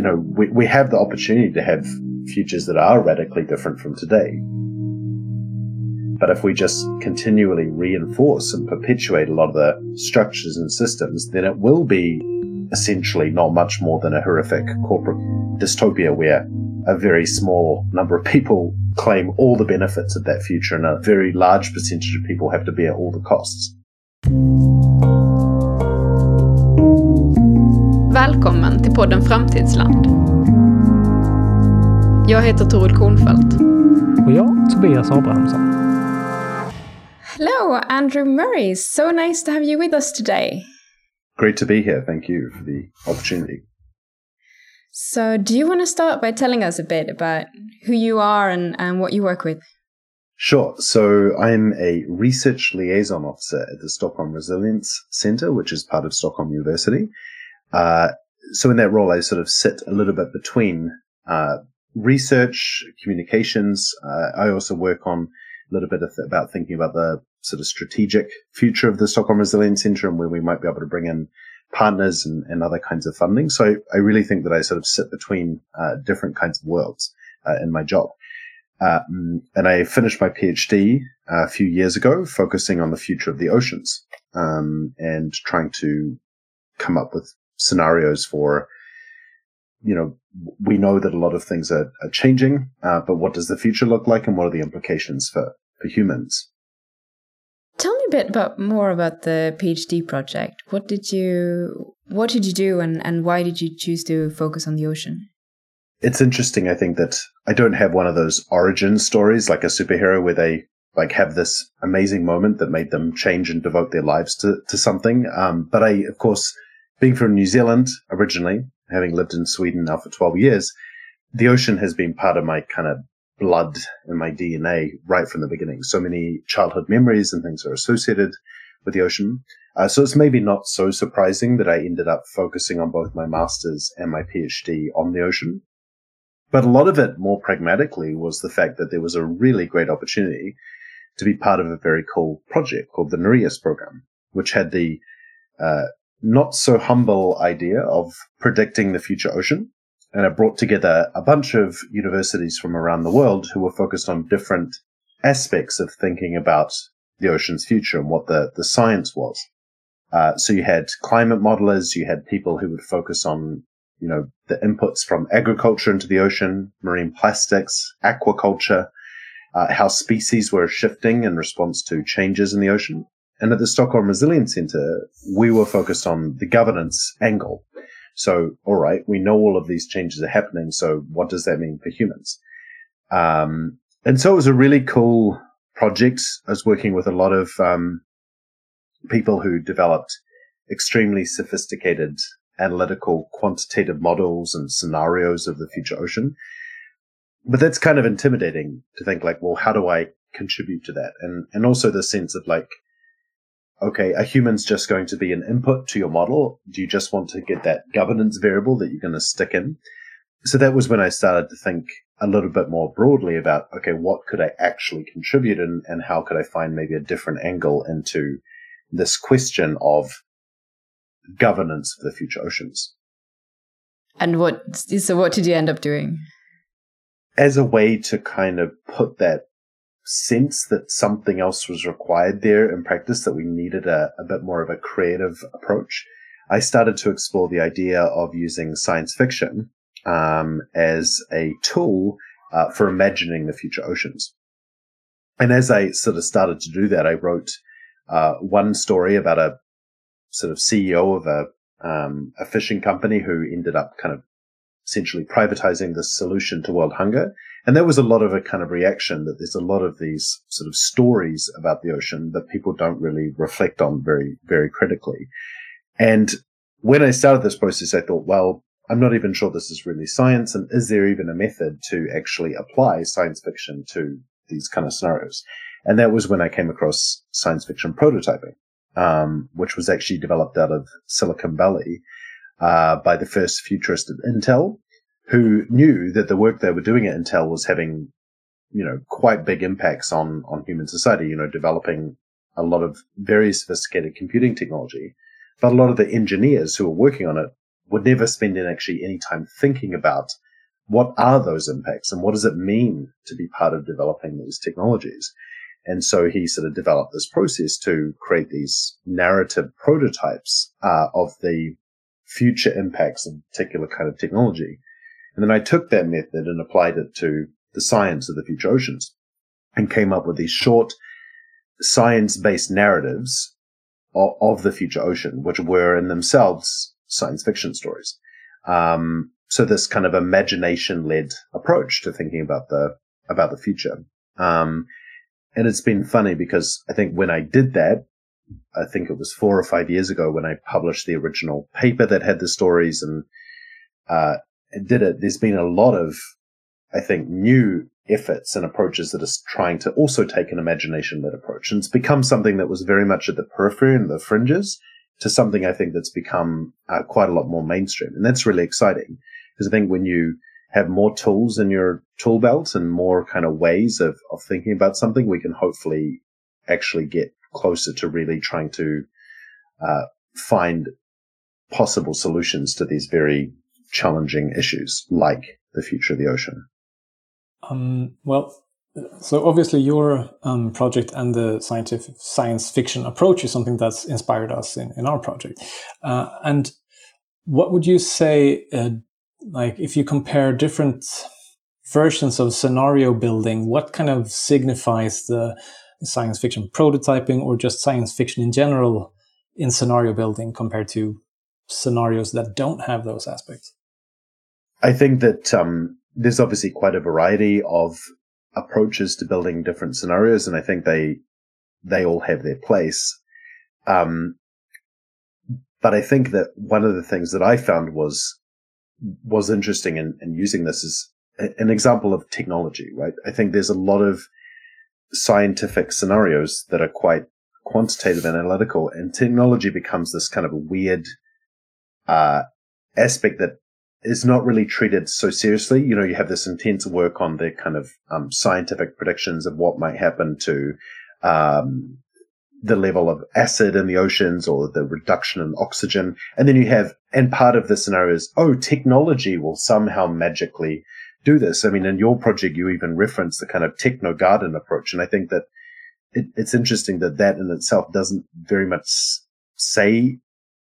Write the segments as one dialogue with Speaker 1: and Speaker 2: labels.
Speaker 1: you know, we, we have the opportunity to have futures that are radically different from today. But if we just continually reinforce and perpetuate a lot of the structures and systems, then it will be essentially not much more than a horrific corporate dystopia where a very small number of people claim all the benefits of that future and a very large percentage of people have to bear all the costs.
Speaker 2: Välkommen till podden Framtidsland. Jag heter Toril Kornfeldt.
Speaker 3: Och jag, Tobias Abrahamsson.
Speaker 2: Hello, Andrew Merrie. So nice to have you with us today.
Speaker 1: Great to be here. Thank you for the opportunity.
Speaker 2: So, do you want to start by telling us a bit about who you are and, and what you work with?
Speaker 1: Sure. So I'm a research liaison officer at the Stockholm Resilience Centre, which is part of Stockholm University. Uh, so in that role, I sort of sit a little bit between uh, research, communications. Uh, I also work on a little bit th- about thinking about the sort of strategic future of the Stockholm Resilience Centre and where we might be able to bring in partners and, and other kinds of funding. So I, I, really think that I sort of sit between uh, different kinds of worlds uh, in my job. Um, and I finished my PhD uh, a few years ago, focusing on the future of the oceans um, and trying to come up with scenarios for, you know, we know that a lot of things are, are changing, uh, but what does the future look like and what are the implications for, for humans?
Speaker 2: Tell me a bit about more about the PhD project. What did you what did you do and, and why did you choose to focus on the ocean?
Speaker 1: It's interesting, I think, that I don't have one of those origin stories like a superhero where they like have this amazing moment that made them change and devote their lives to, to something. Um, but I, of course, being from New Zealand originally, having lived in Sweden now for 12 years, the ocean has been part of my kind of blood and my DNA right from the beginning. So many childhood memories and things are associated with the ocean. Uh, so it's maybe not so surprising that I ended up focusing on both my master's and my PhD on the ocean. But a lot of it more pragmatically was the fact that there was a really great opportunity to be part of a very cool project called the Nereus program, which had the uh, not so humble idea of predicting the future ocean. And it brought together a bunch of universities from around the world who were focused on different aspects of thinking about the ocean's future and what the, the science was. Uh, so you had climate modelers, you had people who would focus on, you know, the inputs from agriculture into the ocean, marine plastics, aquaculture, uh, how species were shifting in response to changes in the ocean. And at the Stockholm Resilience Center, we were focused on the governance angle. So, all right, we know all of these changes are happening. So what does that mean for humans? Um, and so it was a really cool project. I was working with a lot of, um, people who developed extremely sophisticated analytical quantitative models and scenarios of the future ocean. But that's kind of intimidating to think like, well, how do I contribute to that? And, and also the sense of like, okay, a human's just going to be an input to your model. Do you just want to get that governance variable that you're going to stick in? So that was when I started to think a little bit more broadly about, okay, what could I actually contribute and, and how could I find maybe a different angle into this question of governance of the future oceans.
Speaker 2: And what, so what did you end up doing?
Speaker 1: As a way to kind of put that sense that something else was required there in practice, that we needed a, a bit more of a creative approach, I started to explore the idea of using science fiction um, as a tool uh, for imagining the future oceans. And as I sort of started to do that, I wrote uh, one story about a sort of CEO of a um, a fishing company who ended up kind of essentially privatizing the solution to world hunger. And there was a lot of a kind of reaction that there's a lot of these sort of stories about the ocean that people don't really reflect on very, very critically. And when I started this process, I thought, well, I'm not even sure this is really science. And is there even a method to actually apply science fiction to these kind of scenarios? And that was when I came across science fiction prototyping, um, which was actually developed out of Silicon Valley uh, by the first futurist at Intel, who knew that the work they were doing at Intel was having, you know, quite big impacts on on human society. You know, developing a lot of very sophisticated computing technology, but a lot of the engineers who were working on it would never spend actually any time thinking about what are those impacts and what does it mean to be part of developing these technologies. And so he sort of developed this process to create these narrative prototypes uh, of the future impacts of particular kind of technology. And then I took that method and applied it to the science of the future oceans and came up with these short science based narratives of, of, the future ocean, which were in themselves science fiction stories. Um, so this kind of imagination led approach to thinking about the, about the future. Um, and it's been funny because I think when I did that, I think it was four or five years ago when I published the original paper that had the stories and, uh, did it. There's been a lot of, I think, new efforts and approaches that are trying to also take an imagination led approach. And it's become something that was very much at the periphery and the fringes to something I think that's become uh, quite a lot more mainstream. And that's really exciting because I think when you have more tools in your tool belt and more kind of ways of, of thinking about something, we can hopefully actually get closer to really trying to uh, find possible solutions to these very challenging issues like the future of the ocean.
Speaker 3: Um, well, so obviously your um, project and the scientific science fiction approach is something that's inspired us in, in our project. Uh, and what would you say, uh, like if you compare different versions of scenario building, what kind of signifies the science fiction prototyping or just science fiction in general in scenario building compared to scenarios that don't have those aspects?
Speaker 1: I think that um, there's obviously quite a variety of approaches to building different scenarios, and I think they they all have their place. Um, but I think that one of the things that I found was was interesting in, in using this is an example of technology, right? I think there's a lot of scientific scenarios that are quite quantitative and analytical, and technology becomes this kind of a weird uh, aspect that is not really treated so seriously. You know, you have this intense work on the kind of um, scientific predictions of what might happen to um, the level of acid in the oceans or the reduction in oxygen. And then you have, and part of the scenario is, oh, technology will somehow magically do this. I mean, in your project, you even reference the kind of techno garden approach. And I think that it, it's interesting that that in itself doesn't very much say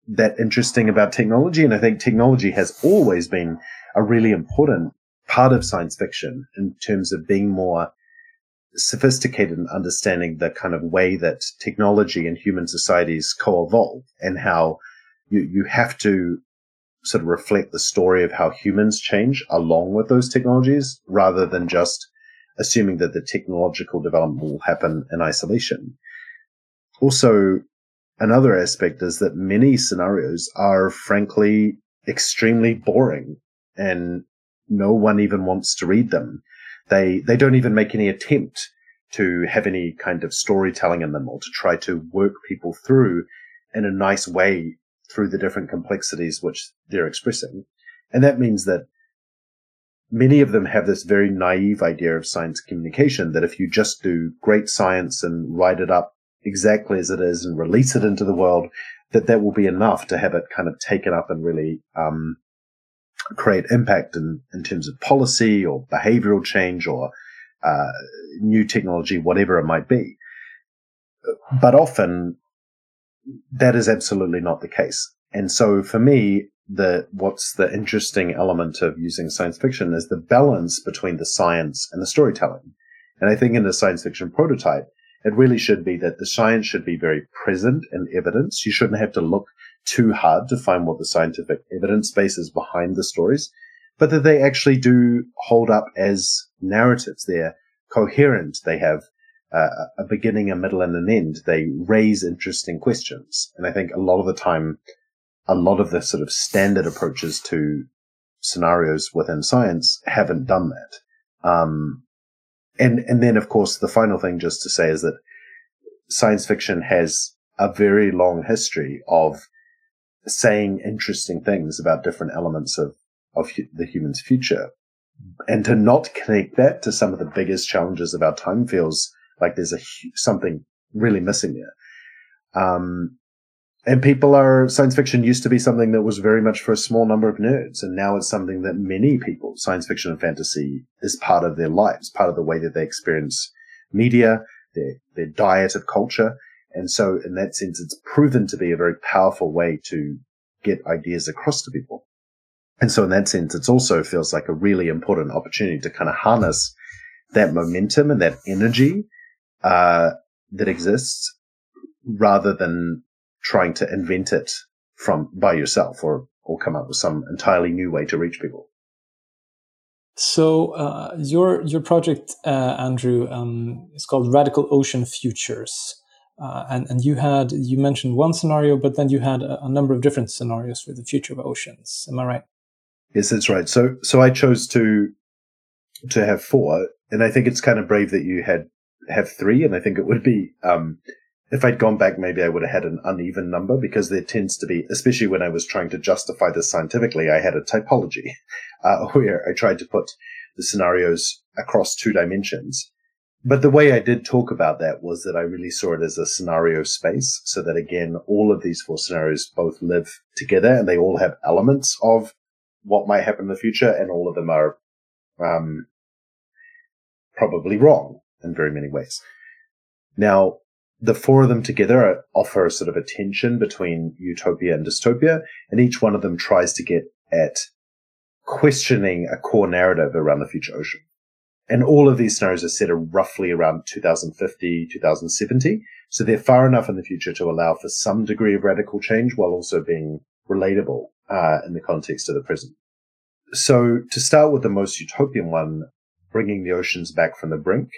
Speaker 1: that interesting about technology. And I think technology has always been a really important part of science fiction in terms of being more sophisticated in understanding the kind of way that technology and human societies co-evolve and how you, you have to sort of reflect the story of how humans change along with those technologies rather than just assuming that the technological development will happen in isolation. Also, Another aspect is that many scenarios are frankly extremely boring and no one even wants to read them. They, they don't even make any attempt to have any kind of storytelling in them or to try to work people through in a nice way through the different complexities which they're expressing. And that means that many of them have this very naive idea of science communication that if you just do great science and write it up exactly as it is and release it into the world, that that will be enough to have it kind of taken up and really um, create impact in, in terms of policy or behavioral change or uh, new technology, whatever it might be. But often that is absolutely not the case. And so for me, the what's the interesting element of using science fiction is the balance between the science and the storytelling. And I think in the science fiction prototype, it really should be that the science should be very present in evidence. You shouldn't have to look too hard to find what the scientific evidence base is behind the stories, but that they actually do hold up as narratives. They're coherent. They have uh, a beginning, a middle, and an end. They raise interesting questions. And I think a lot of the time, a lot of the sort of standard approaches to scenarios within science haven't done that. Um, and and then of course the final thing just to say is that science fiction has a very long history of saying interesting things about different elements of of the human's future. And to not connect that to some of the biggest challenges of our time feels like there's a something really missing there. Um, and people are science fiction used to be something that was very much for a small number of nerds and now it's something that many people science fiction and fantasy is part of their lives part of the way that they experience media their their diet of culture. And so in that sense it's proven to be a very powerful way to get ideas across to people. And so in that sense it also feels like a really important opportunity to kind of harness that momentum and that energy uh, that exists rather than trying to invent it from by yourself or or come up with some entirely new way to reach people.
Speaker 3: So uh, your your project, uh, Andrew, um, is called Radical Ocean Futures, uh, and and you had you mentioned one scenario, but then you had a, a, number of different scenarios for the future of oceans. Am I right?
Speaker 1: Yes, that's right. So so I chose to to have four, and I think it's kind of brave that you had have three, and I think it would be um, if I'd gone back, maybe I would have had an uneven number because there tends to be, especially when I was trying to justify this scientifically, I had a typology uh, where I tried to put the scenarios across two dimensions. But the way I did talk about that was that I really saw it as a scenario space so that again, all of these four scenarios both live together and they all have elements of what might happen in the future and all of them are, um, probably wrong in very many ways. Now, the four of them together offer a sort of a tension between utopia and dystopia, and each one of them tries to get at questioning a core narrative around the future ocean. And all of these scenarios are set roughly around 2050, 2070. So they're far enough in the future to allow for some degree of radical change while also being relatable uh, in the context of the present. So to start with the most utopian one, bringing the oceans back from the brink,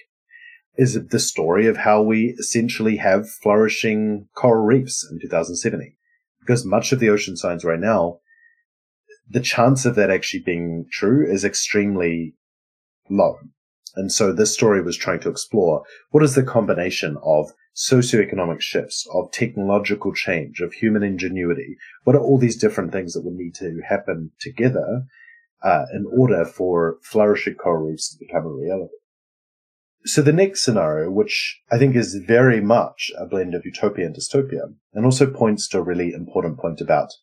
Speaker 1: is the story of how we essentially have flourishing coral reefs in 2070. Because much of the ocean science right now, the chance of that actually being true is extremely low. And so this story was trying to explore what is the combination of socioeconomic shifts, of technological change, of human ingenuity? What are all these different things that would need to happen together uh, in order for flourishing coral reefs to become a reality? So the next scenario, which I think is very much a blend of utopia and dystopia, and also points to a really important point about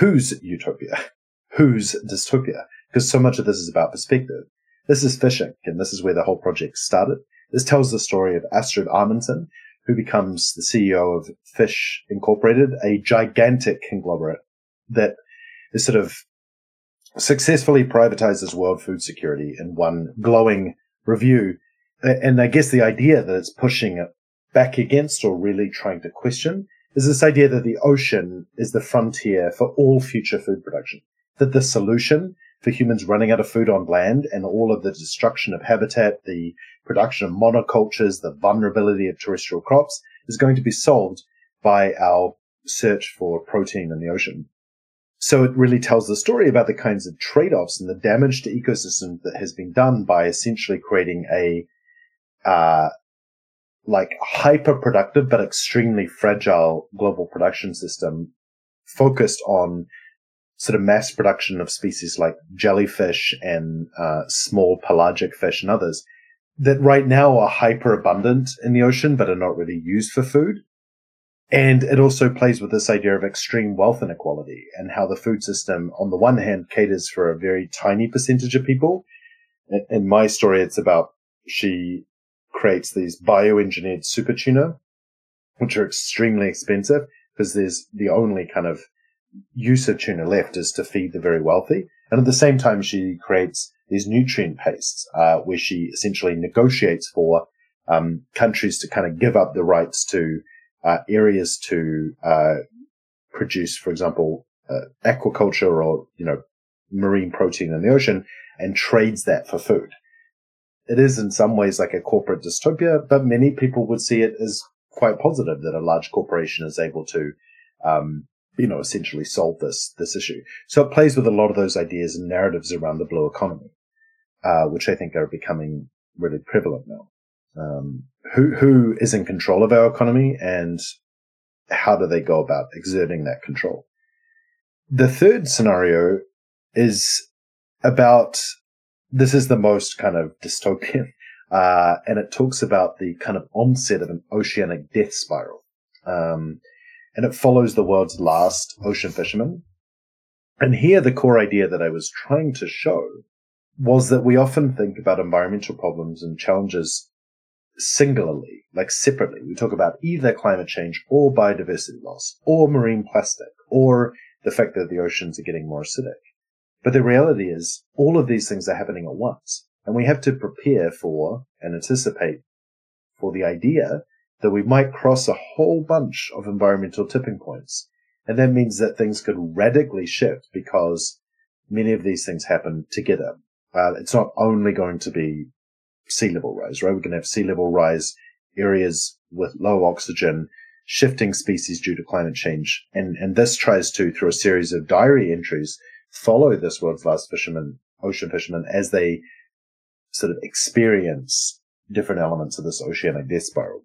Speaker 1: whose utopia, whose dystopia, because so much of this is about perspective. This is fishing, and this is where the whole project started. This tells the story of Astrid Amundsen, who becomes the CEO of Fish Incorporated, a gigantic conglomerate that is sort of successfully privatizes world food security in one glowing review and I guess the idea that it's pushing it back against or really trying to question is this idea that the ocean is the frontier for all future food production. That the solution for humans running out of food on land and all of the destruction of habitat, the production of monocultures, the vulnerability of terrestrial crops is going to be solved by our search for protein in the ocean. So it really tells the story about the kinds of trade-offs and the damage to ecosystems that has been done by essentially creating a uh, like hyper productive but extremely fragile global production system focused on sort of mass production of species like jellyfish and uh, small pelagic fish and others that right now are hyper abundant in the ocean but are not really used for food. And it also plays with this idea of extreme wealth inequality and how the food system, on the one hand, caters for a very tiny percentage of people. In my story, it's about she creates these bioengineered super tuna, which are extremely expensive because there's the only kind of use of tuna left is to feed the very wealthy. And at the same time, she creates these nutrient pastes, uh, where she essentially negotiates for um, countries to kind of give up the rights to uh, areas to uh, produce, for example, uh, aquaculture or you know marine protein in the ocean, and trades that for food it is in some ways like a corporate dystopia, but many people would see it as quite positive that a large corporation is able to, um, you know, essentially solve this this issue. So it plays with a lot of those ideas and narratives around the blue economy, uh, which I think are becoming really prevalent now. Um, who who is in control of our economy, and how do they go about exerting that control? The third scenario is about this is the most kind of dystopian, uh, and it talks about the kind of onset of an oceanic death spiral. Um, and it follows the world's last ocean fisherman. And here, the core idea that I was trying to show was that we often think about environmental problems and challenges singularly, like separately. We talk about either climate change or biodiversity loss or marine plastic or the fact that the oceans are getting more acidic. But the reality is all of these things are happening at once and we have to prepare for and anticipate for the idea that we might cross a whole bunch of environmental tipping points. And that means that things could radically shift because many of these things happen together. Uh, it's not only going to be sea level rise, right? We're going to have sea level rise areas with low oxygen, shifting species due to climate change. And, and this tries to, through a series of diary entries, follow this world's last fisherman, ocean fishermen, as they sort of experience different elements of this oceanic death spiral.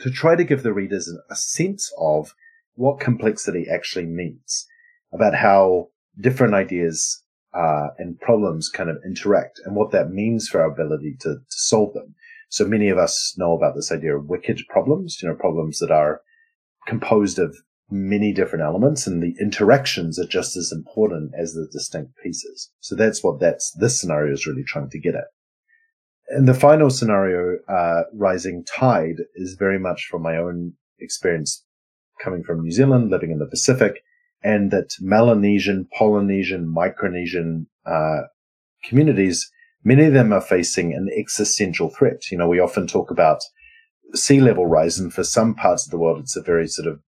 Speaker 1: To try to give the readers a sense of what complexity actually means, about how different ideas uh, and problems kind of interact and what that means for our ability to, to solve them. So many of us know about this idea of wicked problems, you know, problems that are composed of many different elements and the interactions are just as important as the distinct pieces. So that's what that's, this scenario is really trying to get at. And the final scenario, uh, rising tide is very much from my own experience coming from New Zealand, living in the Pacific and that Melanesian, Polynesian, Micronesian uh, communities, many of them are facing an existential threat. You know, we often talk about sea level rise, and for some parts of the world, it's a very sort of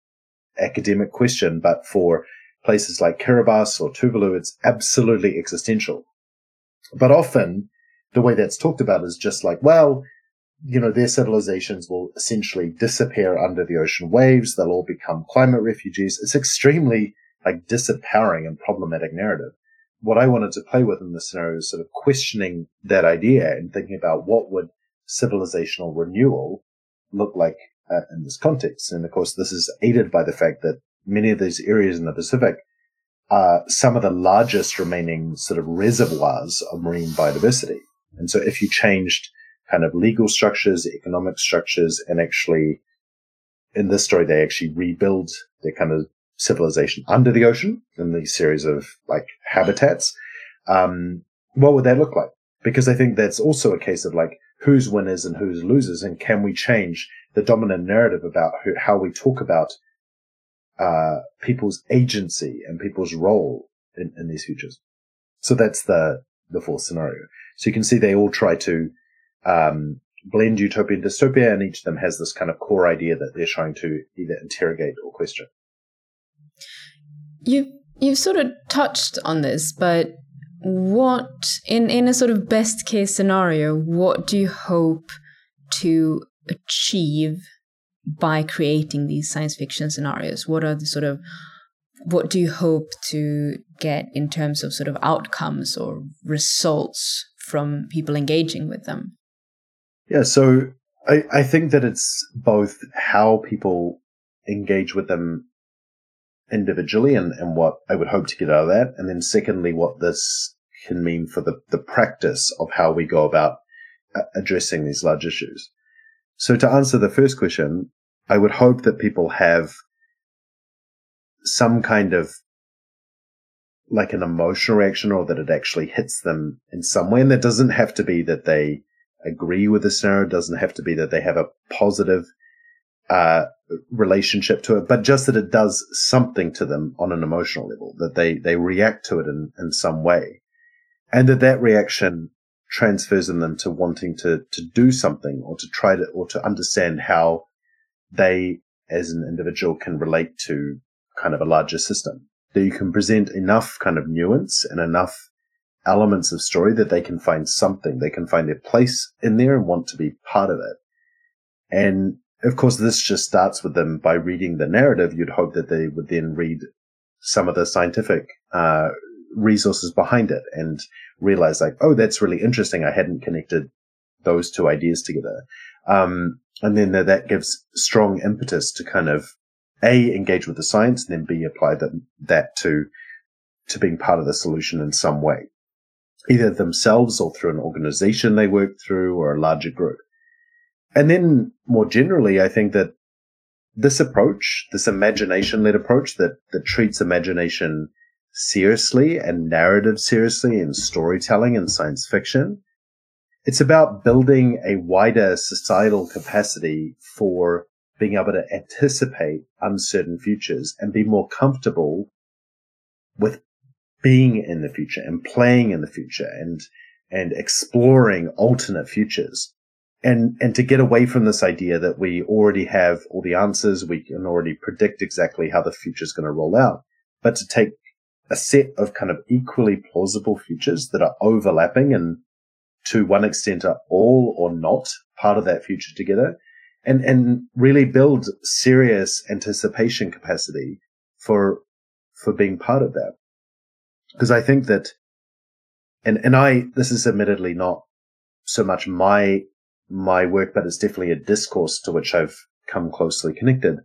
Speaker 1: academic question, but for places like Kiribati or Tuvalu, it's absolutely existential. But often, the way that's talked about is just like, well, you know, their civilizations will essentially disappear under the ocean waves. They'll all become climate refugees. It's extremely like disempowering and problematic narrative. What I wanted to play with in this scenario is sort of questioning that idea and thinking about what would civilizational renewal look like uh, in this context. And of course, this is aided by the fact that many of these areas in the Pacific are some of the largest remaining sort of reservoirs of marine biodiversity. And so if you changed kind of legal structures, economic structures, and actually in this story, they actually rebuild their kind of civilization under the ocean in these series of like habitats. Um, what would that look like? Because I think that's also a case of like who's winners and who's losers, and can we change the dominant narrative about who, how we talk about uh, people's agency and people's role in, in these futures? So that's the the fourth scenario. So you can see they all try to um, blend utopia and dystopia, and each of them has this kind of core idea that they're trying to either interrogate or question.
Speaker 2: You you've sort of touched on this, but what in in a sort of best case scenario, what do you hope to achieve by creating these science fiction scenarios? What are the sort of what do you hope to get in terms of sort of outcomes or results from people engaging with them?
Speaker 1: Yeah, so I, I think that it's both how people engage with them individually and, and what I would hope to get out of that. And then secondly, what this can mean for the, the practice of how we go about uh, addressing these large issues. So to answer the first question, I would hope that people have some kind of like an emotional reaction or that it actually hits them in some way. And that doesn't have to be that they agree with the scenario. It doesn't have to be that they have a positive uh, relationship to it, but just that it does something to them on an emotional level, that they, they react to it in, in some way. And that that reaction transfers in them to wanting to, to do something or to try to, or to understand how they as an individual can relate to kind of a larger system. That you can present enough kind of nuance and enough elements of story that they can find something, they can find their place in there and want to be part of it. And of course, this just starts with them by reading the narrative. You'd hope that they would then read some of the scientific uh, resources behind it and realize, like, oh, that's really interesting. I hadn't connected those two ideas together. Um, and then that gives strong impetus to kind of a engage with the science, and then b apply that that to to being part of the solution in some way, either themselves or through an organization they work through or a larger group. And then more generally, I think that this approach, this imagination led approach that, that treats imagination seriously and narrative seriously in storytelling and science fiction, it's about building a wider societal capacity for being able to anticipate uncertain futures and be more comfortable with being in the future and playing in the future and and exploring alternate futures. And and to get away from this idea that we already have all the answers we can already predict exactly how the future is going to roll out but to take a set of kind of equally plausible futures that are overlapping and to one extent are all or not part of that future together and and really build serious anticipation capacity for for being part of that. Because I think that, and, and I, this is admittedly not so much my, my work, but it's definitely a discourse to which I've come closely connected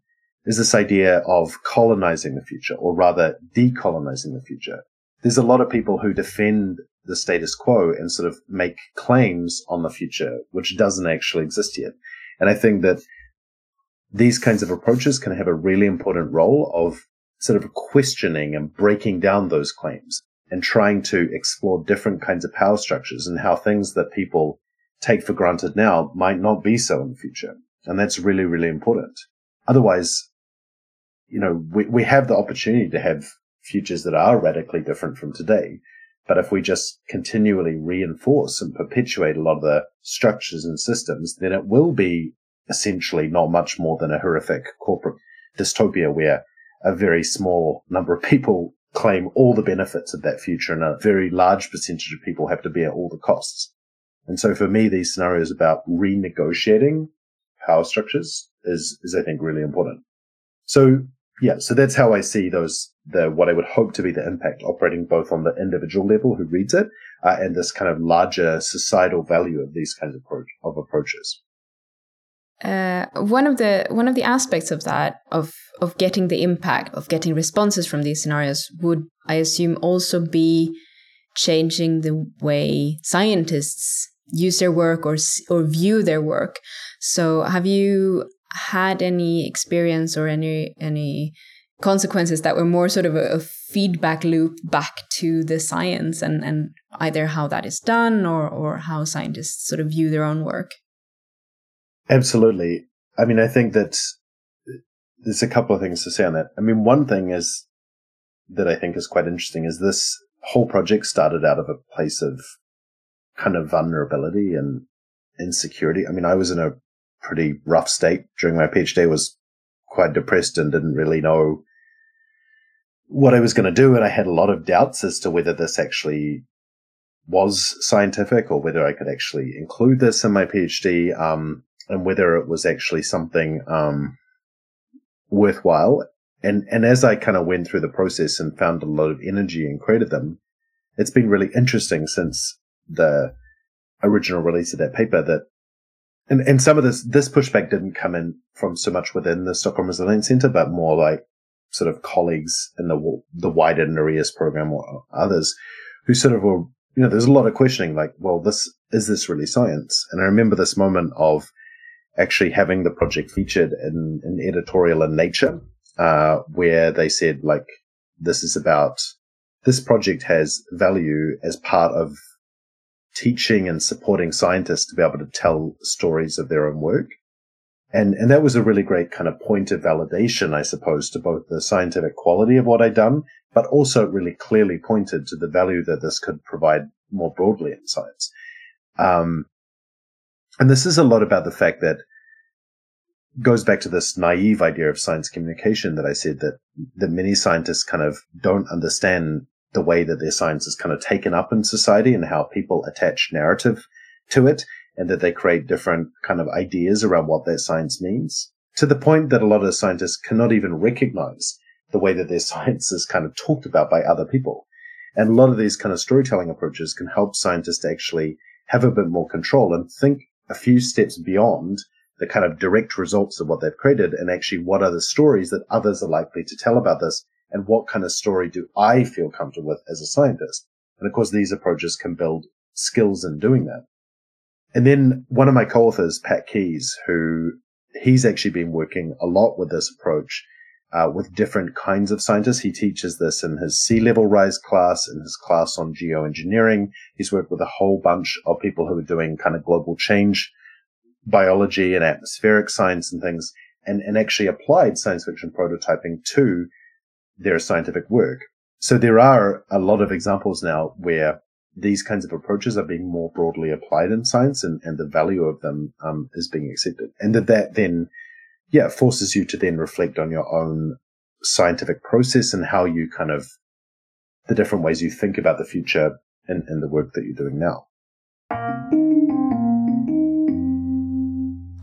Speaker 1: is this idea of colonizing the future or rather decolonizing the future. There's a lot of people who defend the status quo and sort of make claims on the future, which doesn't actually exist yet. And I think that these kinds of approaches can have a really important role of sort of questioning and breaking down those claims and trying to explore different kinds of power structures and how things that people take for granted now might not be so in the future. And that's really, really important. Otherwise, you know, we, we have the opportunity to have futures that are radically different from today. But if we just continually reinforce and perpetuate a lot of the structures and systems, then it will be essentially not much more than a horrific corporate dystopia where a very small number of people claim all the benefits of that future and a very large percentage of people have to bear all the costs. And so for me, these scenarios about renegotiating power structures is, is I think really important. So yeah, so that's how I see those, the, what I would hope to be the impact operating both on the individual level who reads it uh, and this kind of larger societal value of these kinds of, approach, of approaches
Speaker 2: uh, one of the one of the aspects of that of of getting the impact of getting responses from these scenarios would I assume also be changing the way scientists use their work or or view their work. So have you had any experience or any any consequences that were more sort of a, a, feedback loop back to the science and, and either how that is done or, or how scientists sort of view their own work?
Speaker 1: Absolutely. I mean, I think that there's a couple of things to say on that. I mean, one thing is that I think is quite interesting is this whole project started out of a place of kind of vulnerability and insecurity. I mean, I was in a pretty rough state during my PhD. Was quite depressed and didn't really know what I was going to do. And I had a lot of doubts as to whether this actually was scientific or whether I could actually include this in my PhD. Um, and whether it was actually something um, worthwhile. And and as I kind of went through the process and found a lot of energy and created them, it's been really interesting since the original release of that paper that and, and some of this this pushback didn't come in from so much within the Stockholm Resilience Center, but more like sort of colleagues in the the wider Nereus program or others who sort of were you know there's a lot of questioning like well this is this really science? And I remember this moment of actually having the project featured in an editorial in Nature, uh, where they said like, this is about, this project has value as part of teaching and supporting scientists to be able to tell stories of their own work. And, and that was a really great kind of point of validation, I suppose, to both the scientific quality of what I'd done, but also really clearly pointed to the value that this could provide more broadly in science. Um, and this is a lot about the fact that goes back to this naive idea of science communication that I said that, that many scientists kind of don't understand the way that their science is kind of taken up in society and how people attach narrative to it and that they create different kind of ideas around what their science means to the point that a lot of scientists cannot even recognize the way that their science is kind of talked about by other people. And a lot of these kind of storytelling approaches can help scientists actually have a bit more control and think a few steps beyond the kind of direct results of what they've created and actually what are the stories that others are likely to tell about this and what kind of story do I feel comfortable with as a scientist? And of course, these approaches can build skills in doing that. And then one of my co-authors, Pat Keys, who he's actually been working a lot with this approach uh, with different kinds of scientists. He teaches this in his sea level rise class, in his class on geoengineering. He's worked with a whole bunch of people who are doing kind of global change biology and atmospheric science and things, and, and actually applied science fiction prototyping to their scientific work. So there are a lot of examples now where these kinds of approaches are being more broadly applied in science and, and the value of them um, is being accepted. And that that then, yeah, forces you to then reflect on your own scientific process and how you kind of, the different ways you think about the future and, in the work that you're doing now.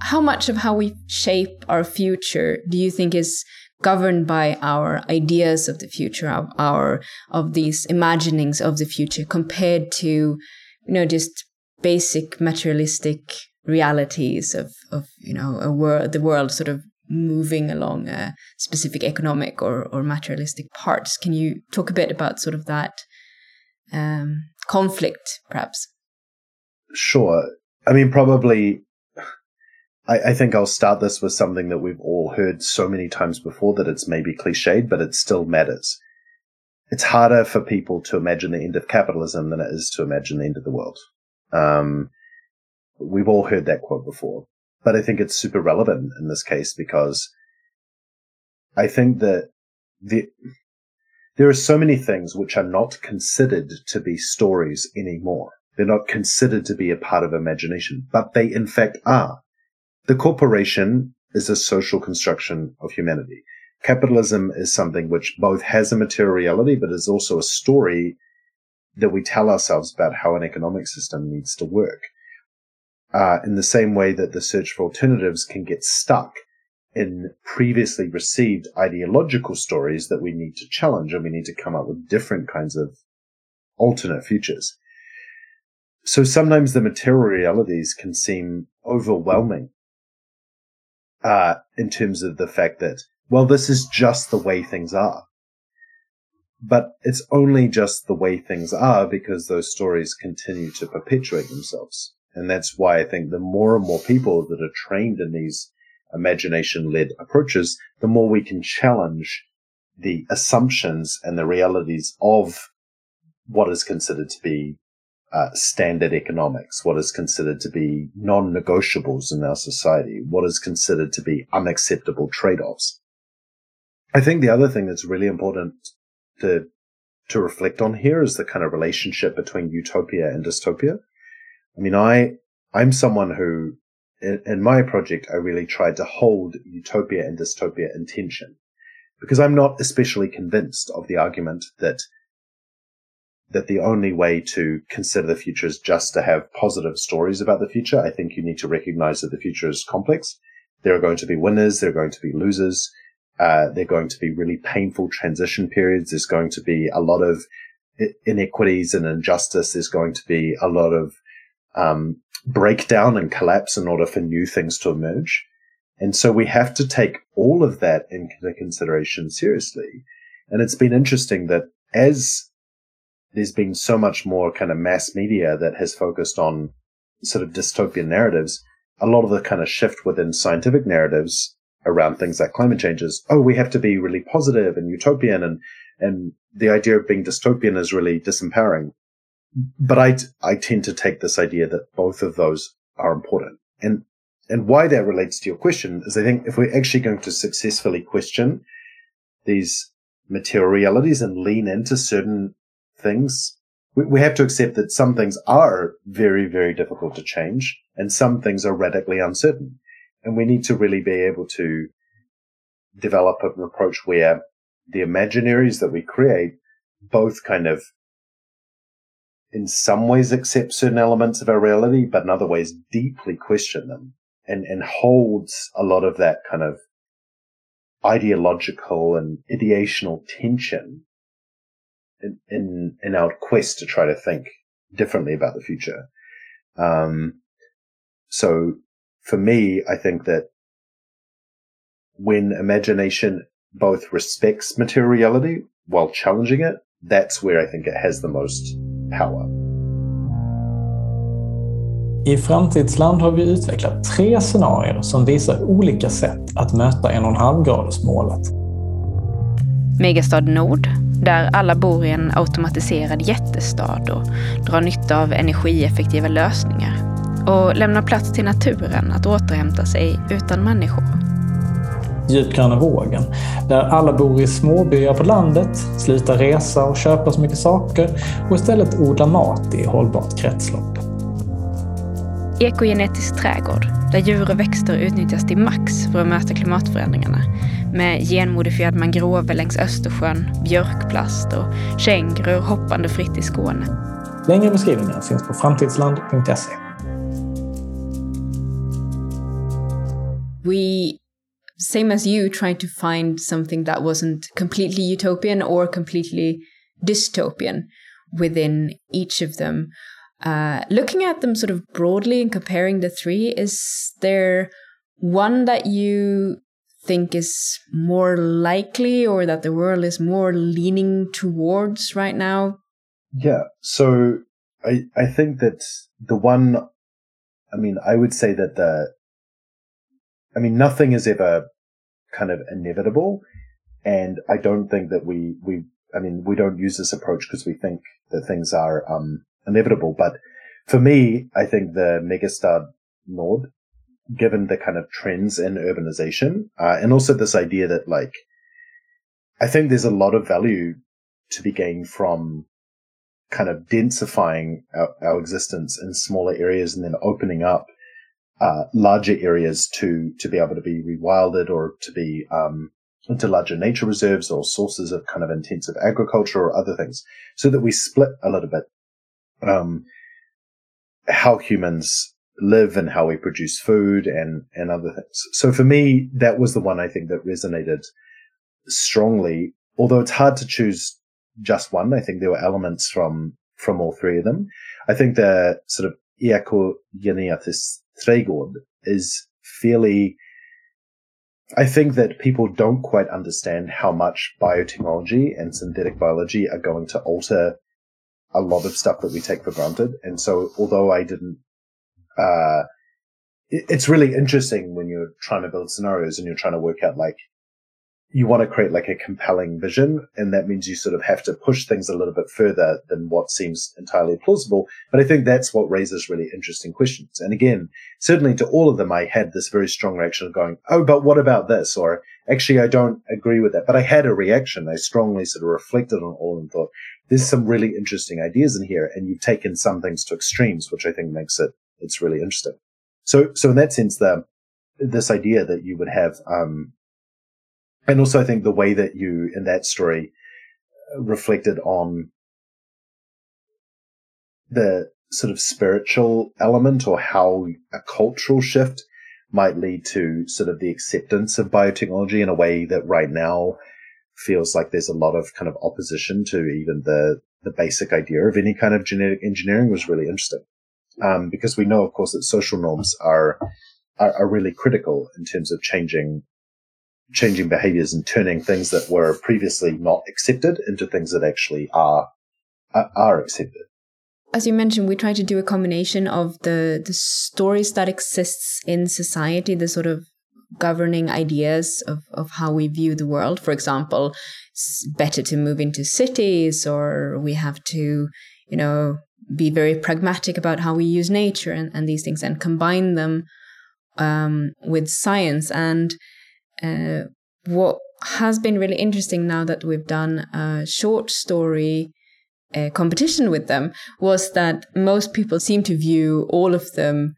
Speaker 2: How much of how we shape our future do you think is governed by our ideas of the future, of our of these imaginings of the future, compared to you know just basic materialistic realities of of you know a world, the world sort of moving along a specific economic or or materialistic parts. Can you talk a bit about sort of that um, conflict, perhaps?
Speaker 1: Sure. I mean, probably I, I, think I'll start this with something that we've all heard so many times before that it's maybe cliched, but it still matters. It's harder for people to imagine the end of capitalism than it is to imagine the end of the world. Um, we've all heard that quote before, but I think it's super relevant in this case because I think that the, there are so many things which are not considered to be stories anymore. They're not considered to be a part of imagination, but they in fact are. The corporation is a social construction of humanity. Capitalism is something which both has a materiality, but is also a story that we tell ourselves about how an economic system needs to work. Uh, in the same way that the search for alternatives can get stuck in previously received ideological stories that we need to challenge and we need to come up with different kinds of alternate futures. So sometimes the material realities can seem overwhelming uh, in terms of the fact that, well, this is just the way things are. But it's only just the way things are because those stories continue to perpetuate themselves. And that's why I think the more and more people that are trained in these imagination led approaches, the more we can challenge the assumptions and the realities of what is considered to be uh, standard economics, what is considered to be non-negotiables in our society, what is considered to be unacceptable trade-offs. I think the other thing that's really important to to reflect on here is the kind of relationship between utopia and dystopia. I mean, I I'm someone who in, in my project I really tried to hold utopia and dystopia in tension because I'm not especially convinced of the argument that that the only way to consider the future is just to have positive stories about the future. I think you need to recognize that the future is complex. There are going to be winners. There are going to be losers. Uh, there are going to be really painful transition periods. There's going to be a lot of inequities and injustice. There's going to be a lot of um, breakdown and collapse in order for new things to emerge. And so we have to take all of that into consideration seriously. And it's been interesting that as there's been so much more kind of mass media that has focused on sort of dystopian narratives. A lot of the kind of shift within scientific narratives around things like climate change is, oh, we have to be really positive and utopian and, and the idea of being dystopian is really disempowering. But I, I tend to take this idea that both of those are important. And, and why that relates to your question is I think if we're actually going to successfully question these material realities and lean into certain things. We, we have to accept that some things are very, very difficult to change and some things are radically uncertain. And we need to really be able to develop an approach where the imaginaries that we create both kind of in some ways accept certain elements of our reality, but in other ways deeply question them and, and holds a lot of that kind of ideological and ideational tension in, in, in our quest to try to think differently about the future. Um, so for me, I think that when imagination both respects materiality while challenging it, that's where I think it has the most power.
Speaker 3: I Framtidsland har vi utvecklat tre scenarier som visar olika sätt att möta 1,5-gradersmålet.
Speaker 2: Megastad Nord, där alla bor i en automatiserad jättestad och drar nytta av energieffektiva lösningar och lämnar plats till naturen att återhämta sig utan människor.
Speaker 3: Djupgröna vågen, där alla bor i småbyar på landet, slutar resa och köpa så mycket saker och istället odlar mat i hållbart kretslopp.
Speaker 2: Ekogenetisk trädgård, där djur och växter utnyttjas till max för att möta klimatförändringarna. Med genmodifierad mangrove längs Östersjön, björkplast och kängurur hoppande fritt i Skåne.
Speaker 3: Längre beskrivningar finns på framtidsland.se.
Speaker 2: We same as you tried to find something that wasn't completely utopian or completely dystopian within each of them Uh, looking at them sort of broadly and comparing the three, is there one that you think is more likely or that the world is more leaning towards right now?
Speaker 1: Yeah. So I I think that the one I mean, I would say that the I mean nothing is ever kind of inevitable and I don't think that we we I mean we don't use this approach because we think that things are um inevitable. But for me, I think the Megastad Nord, given the kind of trends in urbanization, uh, and also this idea that like, I think there's a lot of value to be gained from kind of densifying our, our existence in smaller areas and then opening up uh, larger areas to to be able to be rewilded or to be um, into larger nature reserves or sources of kind of intensive agriculture or other things, so that we split a little bit um, how humans live and how we produce food and, and other things. So for me, that was the one I think that resonated strongly. Although it's hard to choose just one, I think there were elements from, from all three of them. I think the sort of Iako Eakogeneatis Trädgård is fairly, I think that people don't quite understand how much biotechnology and synthetic biology are going to alter a lot of stuff that we take for granted. And so, although I didn't, uh, it, it's really interesting when you're trying to build scenarios and you're trying to work out like, you want to create like a compelling vision. And that means you sort of have to push things a little bit further than what seems entirely plausible. But I think that's what raises really interesting questions. And again, certainly to all of them, I had this very strong reaction of going, Oh, but what about this? Or actually, I don't agree with that. But I had a reaction. I strongly sort of reflected on all and thought, there's some really interesting ideas in here, and you've taken some things to extremes, which I think makes it it's really interesting. So, so in that sense, the this idea that you would have, um, and also I think the way that you in that story reflected on the sort of spiritual element or how a cultural shift might lead to sort of the acceptance of biotechnology in a way that right now feels like there's a lot of kind of opposition to even the the basic idea of any kind of genetic engineering was really interesting. Um, because we know, of course, that social norms are, are, are really critical in terms of changing changing behaviors and turning things that were previously not accepted into things that actually are are accepted.
Speaker 2: As you mentioned, we try to do a combination of the the stories that exists in society, the sort of governing ideas of, of how we view the world. For example, it's better to move into cities or we have to, you know, be very pragmatic about how we use nature and, and these things and combine them um, with science. And uh, what has been really interesting now that we've done a short story uh, competition with them was that most people seem to view all of them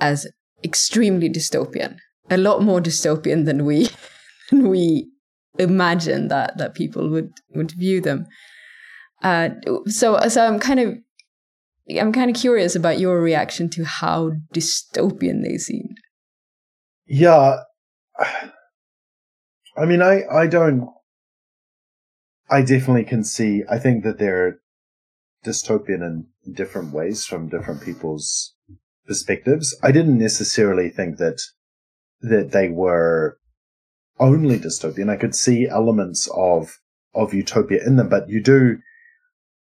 Speaker 2: as extremely dystopian a lot more dystopian than we than we imagine that that people would would view them. Uh, so so I'm kind of I'm kind of curious about your reaction to how dystopian they seemed.
Speaker 1: Yeah, I mean, I I don't. I definitely can see. I think that they're dystopian in different ways from different people's perspectives. I didn't necessarily think that that they were only dystopian. I could see elements of of utopia in them, but you do.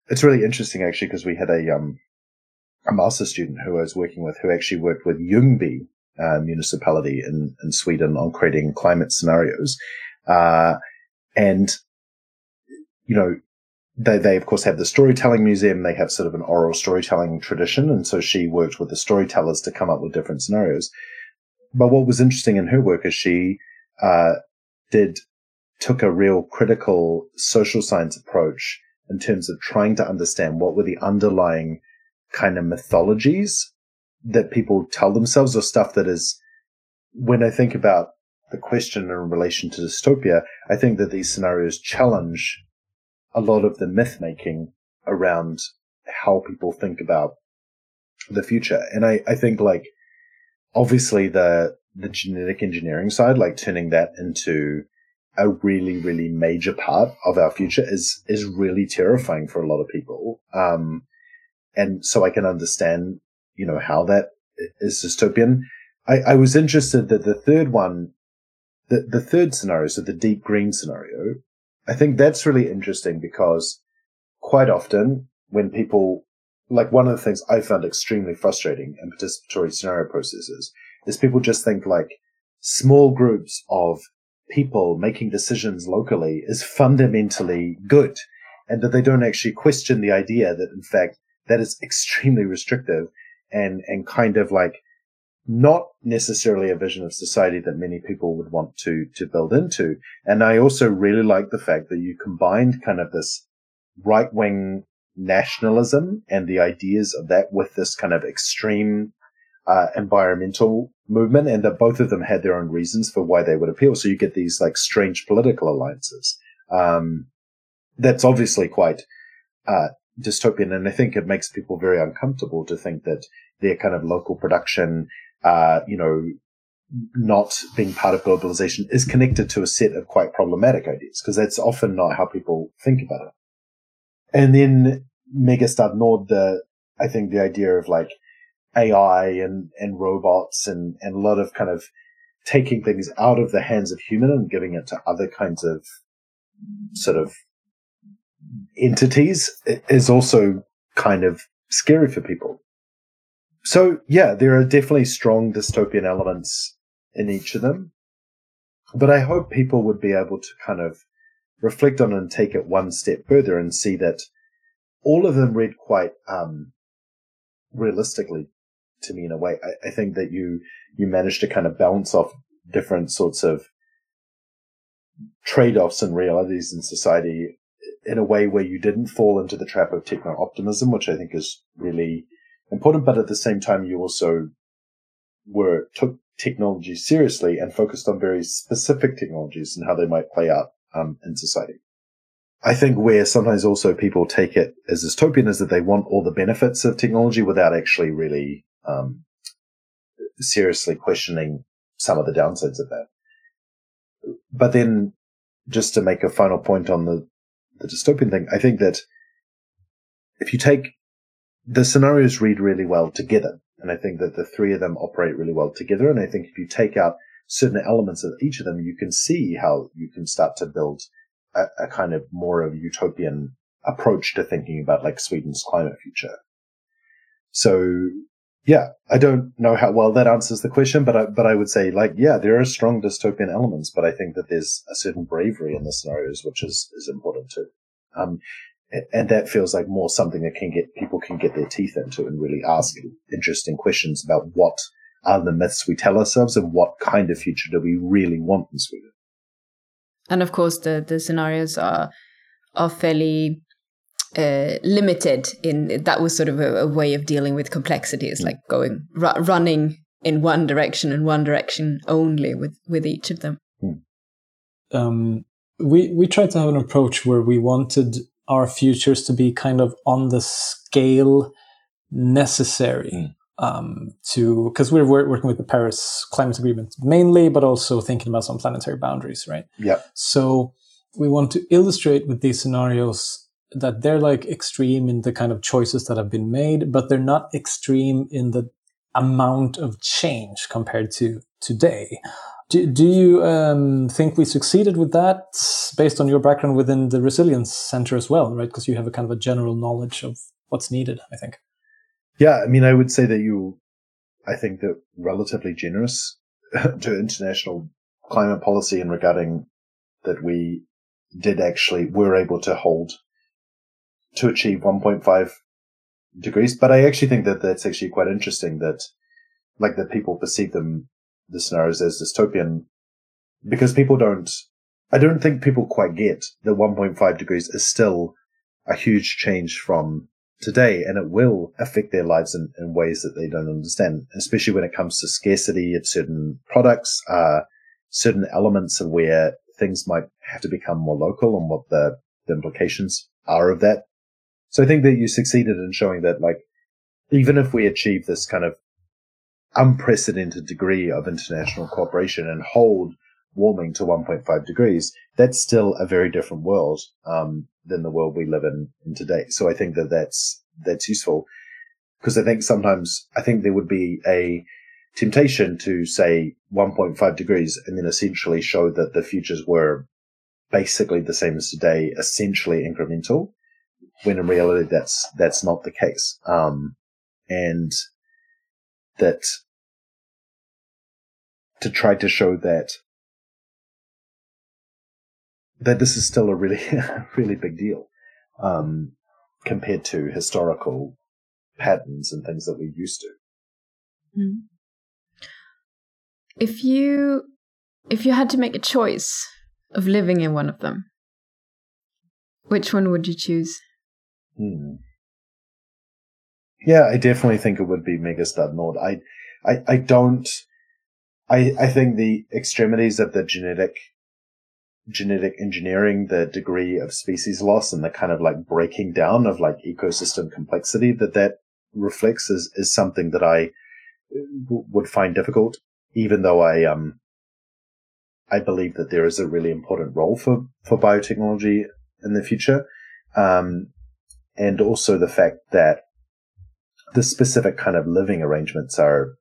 Speaker 1: It's really interesting actually because we had a um a master student who I was working with who actually worked with Ljungby uh, municipality in, in Sweden on creating climate scenarios. Uh, and, you know, they, they of course have the storytelling museum. They have sort of an oral storytelling tradition. And so she worked with the storytellers to come up with different scenarios. But what was interesting in her work is she, uh, did, took a real critical social science approach in terms of trying to understand what were the underlying kind of mythologies that people tell themselves or stuff that is, when I think about the question in relation to dystopia, I think that these scenarios challenge a lot of the myth making around how people think about the future. And I, I think like obviously the the genetic engineering side, like turning that into a really, really major part of our future is is really terrifying for a lot of people. Um, and so I can understand, you know, how that is dystopian. I, I was interested that the third one, the the third scenario, so the deep green scenario, I think that's really interesting because quite often when people, like one of the things I found extremely frustrating in participatory scenario processes is people just think like small groups of people making decisions locally is fundamentally good and that they don't actually question the idea that in fact that is extremely restrictive and, and kind of like not necessarily a vision of society that many people would want to to build into. And I also really like the fact that you combined kind of this right wing nationalism and the ideas of that with this kind of extreme uh, environmental movement, and that both of them had their own reasons for why they would appeal. So you get these like strange political alliances. Um, that's obviously quite uh, dystopian, and I think it makes people very uncomfortable to think that their kind of local production uh, you know, not being part of globalization is connected to a set of quite problematic ideas because that's often not how people think about it. And then Megastad Nord, the, I think the idea of like AI and, and robots and, and a lot of kind of taking things out of the hands of human and giving it to other kinds of sort of entities is also kind of scary for people. So yeah, there are definitely strong dystopian elements in each of them. But I hope people would be able to kind of reflect on and take it one step further and see that all of them read quite um, realistically to me in a way. I, I think that you you managed to kind of balance off different sorts of trade-offs and realities in society in a way where you didn't fall into the trap of techno optimism, which I think is really important, but at the same time, you also were took technology seriously and focused on very specific technologies and how they might play out um, in society. I think where sometimes also people take it as dystopian is that they want all the benefits of technology without actually really um, seriously questioning some of the downsides of that. But then, just to make a final point on the the dystopian thing, I think that if you take the scenarios read really well together. And I think that the three of them operate really well together. And I think if you take out certain elements of each of them, you can see how you can start to build a, a kind of more of a utopian approach to thinking about like Sweden's climate future. So yeah, I don't know how well that answers the question, but I, but I would say like, yeah, there are strong dystopian elements, but I think that there's a certain bravery in the scenarios, which is, is important too. Um, and that feels like more something that can get people can get their teeth into and really ask interesting questions about what are the myths we tell ourselves and what kind of future do we really want in Sweden.
Speaker 2: And of course, the the scenarios are are fairly uh, limited in that was sort of a, a way of dealing with complexities, mm. like going ru- running in one direction and one direction only with with each of them. Mm.
Speaker 3: Um, we we tried to have an approach where we wanted our futures to be kind of on the scale necessary mm. um, to because we're, we're working with the Paris Climate Agreement mainly, but also thinking about some planetary boundaries, right?
Speaker 1: Yeah.
Speaker 3: So we want to illustrate with these scenarios that they're like extreme in the kind of choices that have been made, but they're not extreme in the amount of change compared to today. Do, do you um, think we succeeded with that based on your background within the Resilience Center as well, right? Because you have a kind of a general knowledge of what's needed, I think.
Speaker 1: Yeah, I mean, I would say that you, I think that relatively generous to international climate policy in regarding that we did actually, were able to hold to achieve 1.5 degrees. But I actually think that that's actually quite interesting that, like, that people perceive them, the scenarios as dystopian because people don't, I don't think people quite get that 1.5 degrees is still a huge change from today and it will affect their lives in, in ways that they don't understand, especially when it comes to scarcity of certain products, uh, certain elements of where things might have to become more local and what the, the implications are of that. So I think that you succeeded in showing that like, even if we achieve this kind of unprecedented degree of international cooperation and hold warming to 1.5 degrees, that's still a very different world um, than the world we live in, in today. So I think that that's that's useful because I think sometimes I think there would be a temptation to say 1.5 degrees and then essentially show that the futures were basically the same as today, essentially incremental, when in reality that's that's not the case, um, and that to try to show that that this is still a really, really big deal um, compared to historical patterns and things that we're used to.
Speaker 2: Hmm. If you if you had to make a choice of living in one of them, which one would you choose?
Speaker 1: Hmm. Yeah, I definitely think it would be Megastad Nord. I, I, I don't. I, I think the extremities of the genetic genetic engineering, the degree of species loss and the kind of like breaking down of like ecosystem complexity that that reflects is, is something that I w- would find difficult, even though I, um, I believe that there is a really important role for, for biotechnology in the future. Um, and also the fact that the specific kind of living arrangements are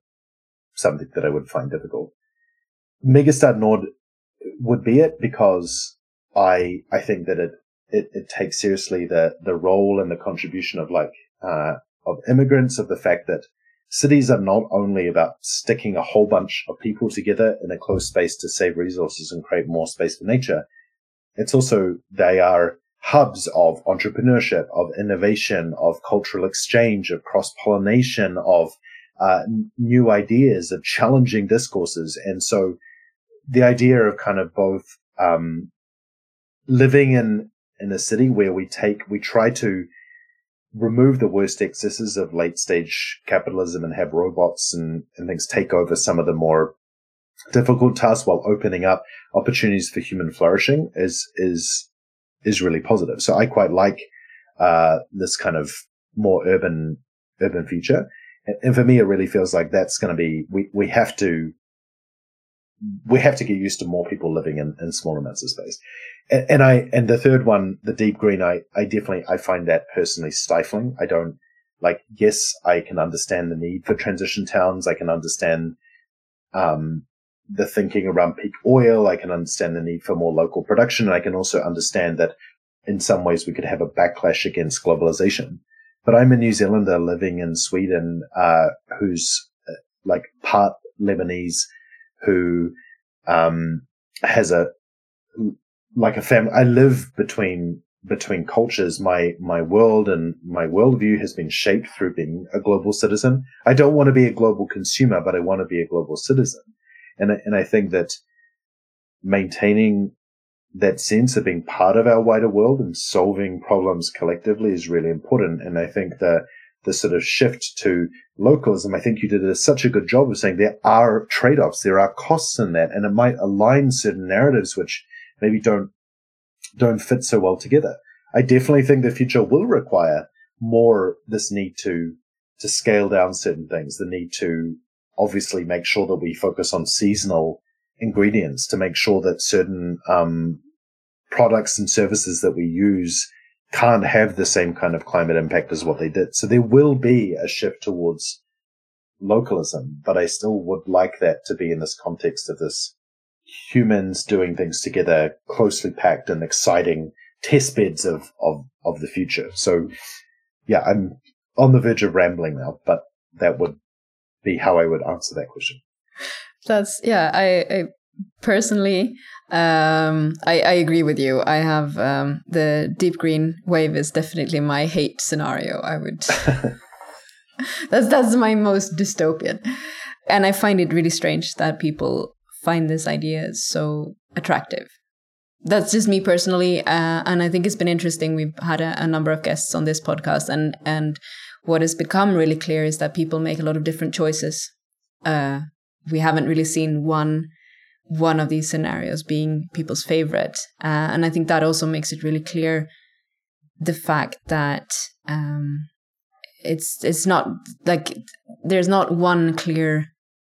Speaker 1: something that I would find difficult. Megastad Nord would be it because I I think that it it, it takes seriously the the role and the contribution of like uh, of immigrants of the fact that cities are not only about sticking a whole bunch of people together in a closed space to save resources and create more space for nature. It's also they are hubs of entrepreneurship, of innovation, of cultural exchange, of cross pollination, of uh, new ideas, of challenging discourses, and so the idea of kind of both um, living in in a city where we take we try to remove the worst excesses of late stage capitalism and have robots and, and things take over some of the more difficult tasks while opening up opportunities for human flourishing is is is really positive. So I quite like uh, this kind of more urban urban future. And, for me, it really feels like that's going to be we we have to we have to get used to more people living in, in small amounts of space. And, and, I, and the third one, the deep green, I, I definitely, I find that personally stifling. I don't like, yes, I can understand the need for transition towns. I can understand, um, the thinking around peak oil. I can understand the need for more local production. And I can also understand that in some ways we could have a backlash against globalization. But I'm a New Zealander living in Sweden, uh, who's uh, like part Lebanese, who um, has a like a family. I live between between cultures. My my world and my worldview has been shaped through being a global citizen. I don't want to be a global consumer, but I want to be a global citizen. And and I think that maintaining that sense of being part of our wider world and solving problems collectively is really important. And I think that the sort of shift to localism, I think you did a, such a good job of saying there are trade-offs, there are costs in that, and it might align certain narratives which maybe don't don't fit so well together. I definitely think the future will require more this need to to scale down certain things, the need to obviously make sure that we focus on seasonal ingredients, to make sure that certain um, products and services that we use can't have the same kind of climate impact as what they did. So there will be a shift towards localism, but I still would like that to be in this context of this humans doing things together, closely packed and exciting test beds of, of, of the future. So yeah, I'm on the verge of rambling now, but that would be how I would answer that question.
Speaker 2: That's yeah. I, I personally, um, I, I agree with you. I have um, the deep green wave is definitely my hate scenario. I would. that's that's my most dystopian, and I find it really strange that people find this idea so attractive. That's just me personally, uh, and I think it's been interesting. We've had a, a number of guests on this podcast, and and what has become really clear is that people make a lot of different choices. Uh, we haven't really seen one one of these scenarios being people's favorite, uh, and I think that also makes it really clear the fact that um, it's it's not like there's not one clear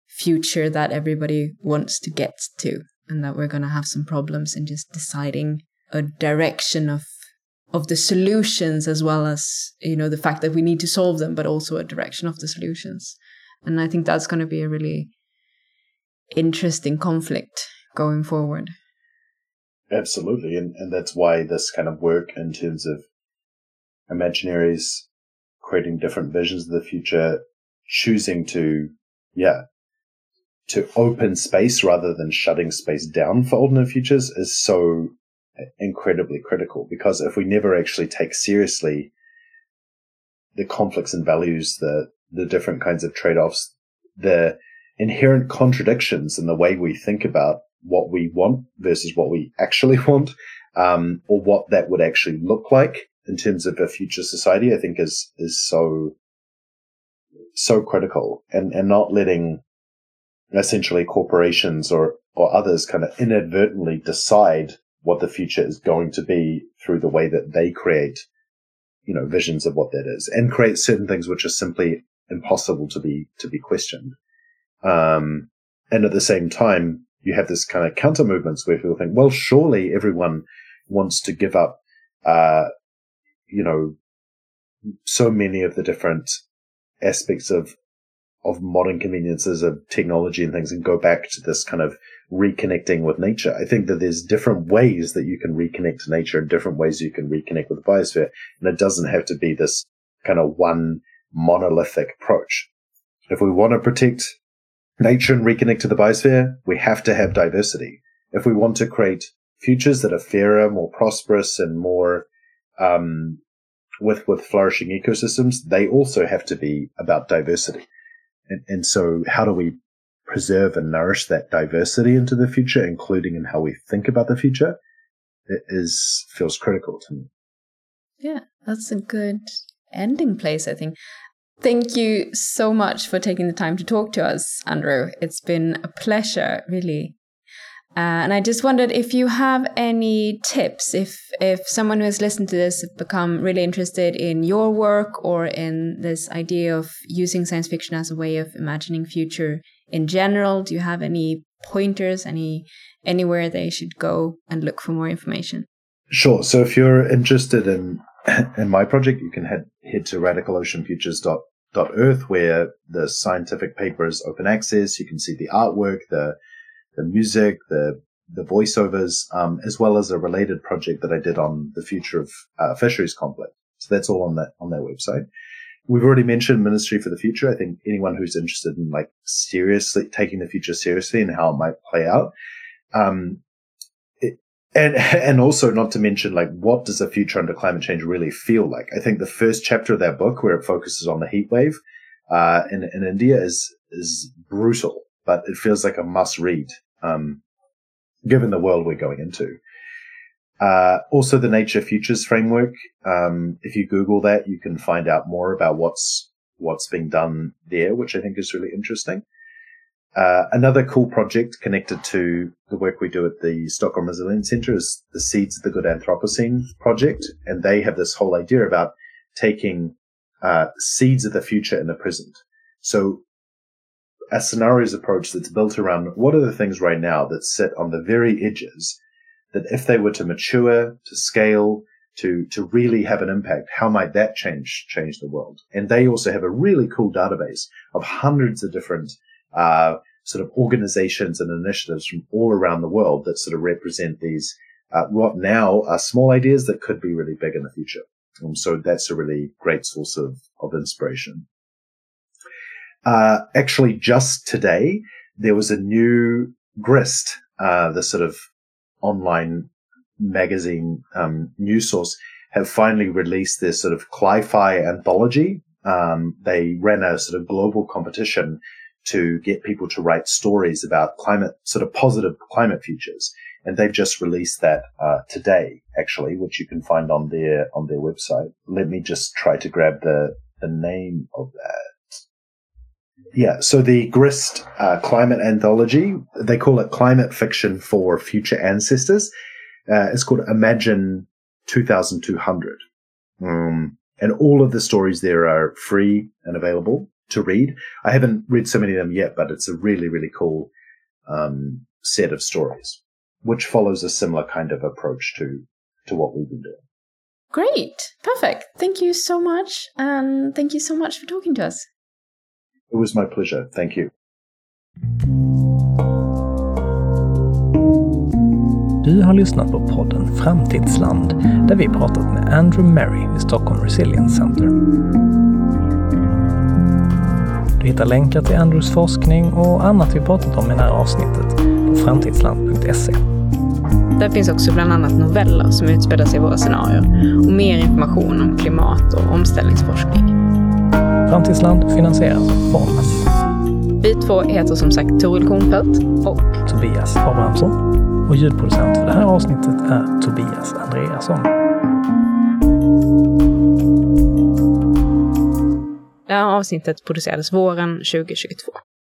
Speaker 2: future that everybody wants to get to, and that we're going to have some problems in just deciding a direction of of the solutions as well as you know the fact that we need to solve them but also a direction of the solutions. And i think that's going to be a really interesting conflict going forward.
Speaker 1: Absolutely. And, and that's why this kind of work in terms of imaginaries creating different visions of the future choosing to yeah to open space rather than shutting space down for alternate futures is so incredibly critical because if we never actually take seriously the conflicts and values, the the different kinds of trade-offs, the inherent contradictions in the way we think about what we want versus what we actually want, um, or what that would actually look like in terms of a future society, I think is is so so critical, and and not letting essentially corporations or or others kind of inadvertently decide what the future is going to be through the way that they create, you know, visions of what that is and create certain things which are simply impossible to be, to be questioned. Um, and at the same time, you have this kind of counter movements where people think, well, surely everyone wants to give up, uh, you know, so many of the different aspects of of modern conveniences of technology and things and go back to this kind of reconnecting with nature. I think that there's different ways that you can reconnect to nature and different ways you can reconnect with the biosphere. And it doesn't have to be this kind of one monolithic approach. If we want to protect nature and reconnect to the biosphere, we have to have diversity. If we want to create futures that are fairer, more prosperous and more, um, with, with flourishing ecosystems, they also have to be about diversity. And, and so how do we preserve and nourish that diversity into the future, including in how we think about the future? It is, feels critical to me.
Speaker 2: Yeah, that's a good ending place, I think. Thank you so much for taking the time to talk to us, Andrew. It's been a pleasure, really. Uh, and I just wondered if you have any tips, if if someone who has listened to this have become really interested in your work or in this idea of using science fiction as a way of imagining future in general, do you have any pointers, any anywhere they should go and look for more information?
Speaker 1: Sure. So if you're interested in in my project, you can head head to radicaloceanfutures.earth where the scientific paper is open access. You can see the artwork, the the music, the the voiceovers, um, as well as a related project that I did on the future of uh, fisheries conflict. So that's all on that on their website. We've already mentioned Ministry for the Future. I think anyone who's interested in like seriously taking the future seriously and how it might play out, um, and and also not to mention like what does the future under climate change really feel like? I think the first chapter of that book, where it focuses on the heat wave uh, in in India, is is brutal but it feels like a must read, um, given the world we're going into. Uh, also, the Nature Futures framework. Um, if you Google that, you can find out more about what's what's being done there, which I think is really interesting. Uh, another cool project connected to the work we do at the Stockholm Resilience Center is the Seeds of the Good Anthropocene project, and they have this whole idea about taking uh, seeds of the future in the present. So a scenarios approach that's built around what are the things right now that sit on the very edges that if they were to mature, to scale, to, to really have an impact, how might that change, change the world? And they also have a really cool database of hundreds of different, uh, sort of organizations and initiatives from all around the world that sort of represent these, uh, what now are small ideas that could be really big in the future. Um, so that's a really great source of, of inspiration. Uh, actually, just today, there was a new Grist, uh, the sort of online magazine um, news source, have finally released their sort of Cli-Fi anthology. Um, they ran a sort of global competition to get people to write stories about climate, sort of positive climate futures. And they've just released that uh, today, actually, which you can find on their on their website. Let me just try to grab the the name of that. Yeah, so the Grist uh, Climate Anthology, they call it Climate Fiction for Future Ancestors. Uh, it's called Imagine 2200. Um, and all of the stories there are free and available to read. I haven't read so many of them yet, but it's a really, really cool um, set of stories, which follows a similar kind of approach to to what we've been doing.
Speaker 2: Great, perfect. Thank you so much, and thank you so much for talking to us.
Speaker 1: It was my pleasure. Thank you.
Speaker 3: Du har lyssnat på podden Framtidsland där vi pratat med Andrew Merry vid Stockholm Resilience Center. Du hittar länkar till Andrews forskning och annat vi pratat om i det här avsnittet på framtidsland.se.
Speaker 2: Där finns också bland annat noveller som utspelar sig i våra scenarier och mer information om klimat och omställningsforskning.
Speaker 3: Framtidsland finansieras av Formas.
Speaker 2: Vi två heter som sagt Toril Kornfeldt och
Speaker 3: Tobias Abrahamsson och ljudproducent för det här avsnittet är Tobias Andreasson.
Speaker 2: det här avsnittet producerades våren 2022.